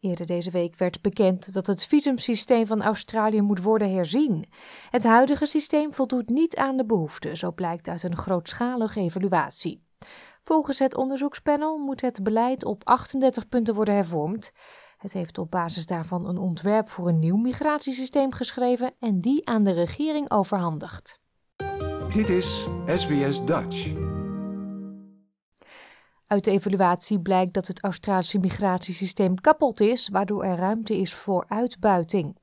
Eerder deze week werd bekend dat het visumsysteem van Australië moet worden herzien. Het huidige systeem voldoet niet aan de behoeften, zo blijkt uit een grootschalige evaluatie. Volgens het onderzoekspanel moet het beleid op 38 punten worden hervormd. Het heeft op basis daarvan een ontwerp voor een nieuw migratiesysteem geschreven en die aan de regering overhandigd. Dit is SBS Dutch. Uit de evaluatie blijkt dat het Australische migratiesysteem kapot is, waardoor er ruimte is voor uitbuiting.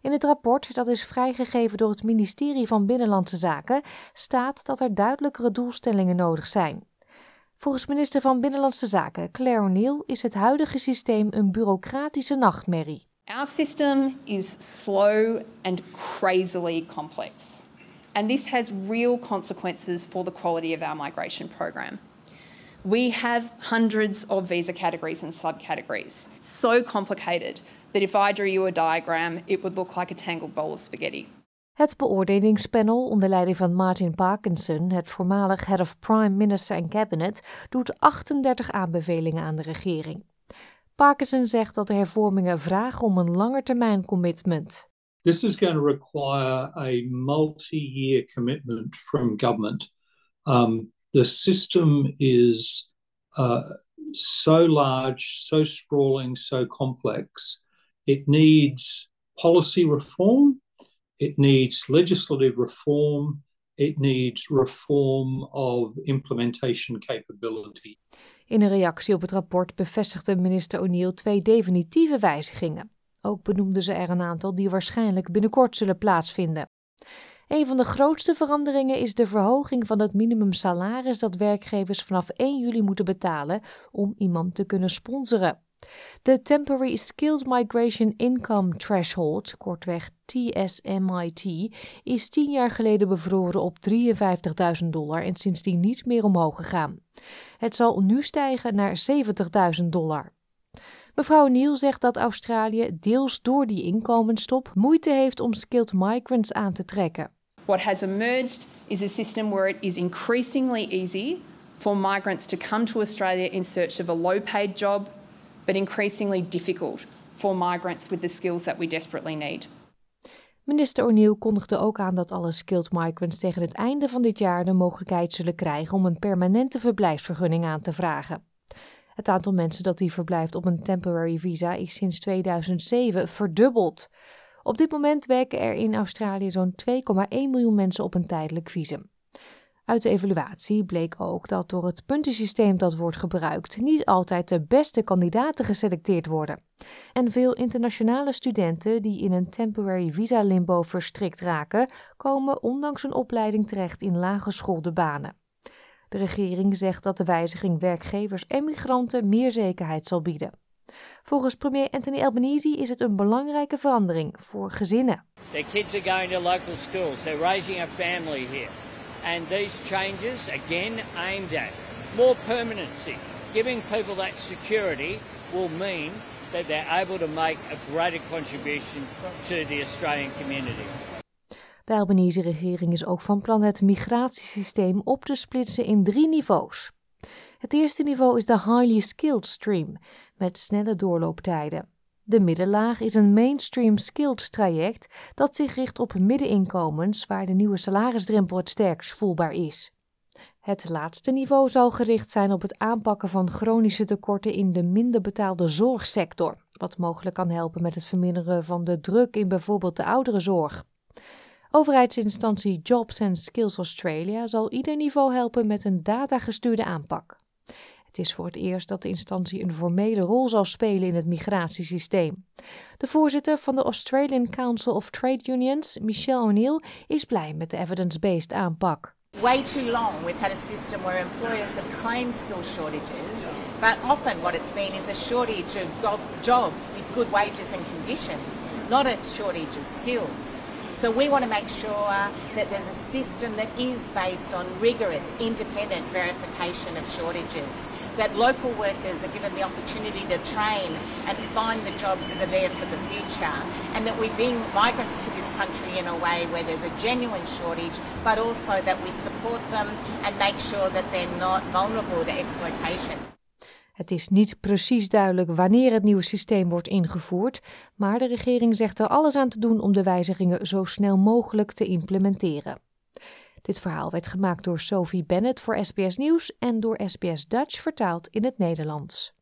In het rapport, dat is vrijgegeven door het ministerie van Binnenlandse Zaken, staat dat er duidelijkere doelstellingen nodig zijn. Volgens minister van Binnenlandse Zaken Claire O'Neill is het huidige systeem een bureaucratische nachtmerrie. Our system is slow and crazily complex. And this has real consequences for the quality of our migration program. We have hundreds of visa categories and subcategories. So complicated that if I drew you a diagram, it would look like a tangled bowl of spaghetti. Het beoordelingspanel onder leiding van Martin Parkinson, het voormalig head of prime minister en cabinet, doet 38 aanbevelingen aan de regering. Parkinson zegt dat de hervormingen vragen om een langetermijn commitment. This is going to require a multi-year commitment from government. Um, the system is uh, so large, so sprawling, so complex. It needs policy reform It needs legislative reform. It needs reform of implementation capability. In een reactie op het rapport bevestigde minister O'Neill twee definitieve wijzigingen. Ook benoemde ze er een aantal die waarschijnlijk binnenkort zullen plaatsvinden. Een van de grootste veranderingen is de verhoging van het minimumsalaris dat werkgevers vanaf 1 juli moeten betalen om iemand te kunnen sponsoren. De Temporary Skilled Migration Income Threshold, kortweg TSMIT, is tien jaar geleden bevroren op 53.000 dollar en sindsdien niet meer omhoog gegaan. Het zal nu stijgen naar 70.000 dollar. Mevrouw Neal zegt dat Australië deels door die inkomensstop moeite heeft om skilled migrants aan te trekken. What has emerged is a system where it is increasingly easy for migrants to come to Australia in search of a low-paid job but increasingly difficult for migrants with the skills that we desperately need. Minister O'Neill kondigde ook aan dat alle skilled migrants tegen het einde van dit jaar de mogelijkheid zullen krijgen om een permanente verblijfsvergunning aan te vragen. Het aantal mensen dat die verblijft op een temporary visa is sinds 2007 verdubbeld. Op dit moment werken er in Australië zo'n 2,1 miljoen mensen op een tijdelijk visum. Uit de evaluatie bleek ook dat door het puntensysteem dat wordt gebruikt niet altijd de beste kandidaten geselecteerd worden. En veel internationale studenten die in een temporary visa limbo verstrikt raken, komen ondanks een opleiding terecht in laaggeschoolde banen. De regering zegt dat de wijziging werkgevers en migranten meer zekerheid zal bieden. Volgens premier Anthony Albanese is het een belangrijke verandering voor gezinnen. Their kids are going to local schools. They're raising a family here. And these changes, again, aimed at more permanency. Giving people that security will mean that they're able to make a greater contribution to the Australian community. De Albanese-regering is ook van plan het migratiesysteem op te splitsen in drie niveaus. Het eerste niveau is de highly skilled stream, met snelle doorlooptijden. De middenlaag is een mainstream skilled traject dat zich richt op middeninkomens waar de nieuwe salarisdrempel het sterkst voelbaar is. Het laatste niveau zal gericht zijn op het aanpakken van chronische tekorten in de minder betaalde zorgsector, wat mogelijk kan helpen met het verminderen van de druk in bijvoorbeeld de ouderenzorg. Overheidsinstantie Jobs and Skills Australia zal ieder niveau helpen met een datagestuurde aanpak. Het is voor het eerst dat de instantie een formele rol zal spelen in het migratiesysteem. De voorzitter van de Australian Council of Trade Unions, Michelle O'Neill, is blij met de evidence-based aanpak. Way too long we've had a system where employers have claimed skill shortages, but often what it's been is a shortage of jobs with good wages and conditions, not a shortage of skills. So we want to make sure that there's a system that is based on rigorous, independent verification of shortages, that local workers are given the opportunity to train and find the jobs that are there for the future, and that we bring migrants to this country in a way where there's a genuine shortage, but also that we support them and make sure that they're not vulnerable to exploitation. Het is niet precies duidelijk wanneer het nieuwe systeem wordt ingevoerd, maar de regering zegt er alles aan te doen om de wijzigingen zo snel mogelijk te implementeren. Dit verhaal werd gemaakt door Sophie Bennett voor SBS Nieuws en door SBS Dutch vertaald in het Nederlands.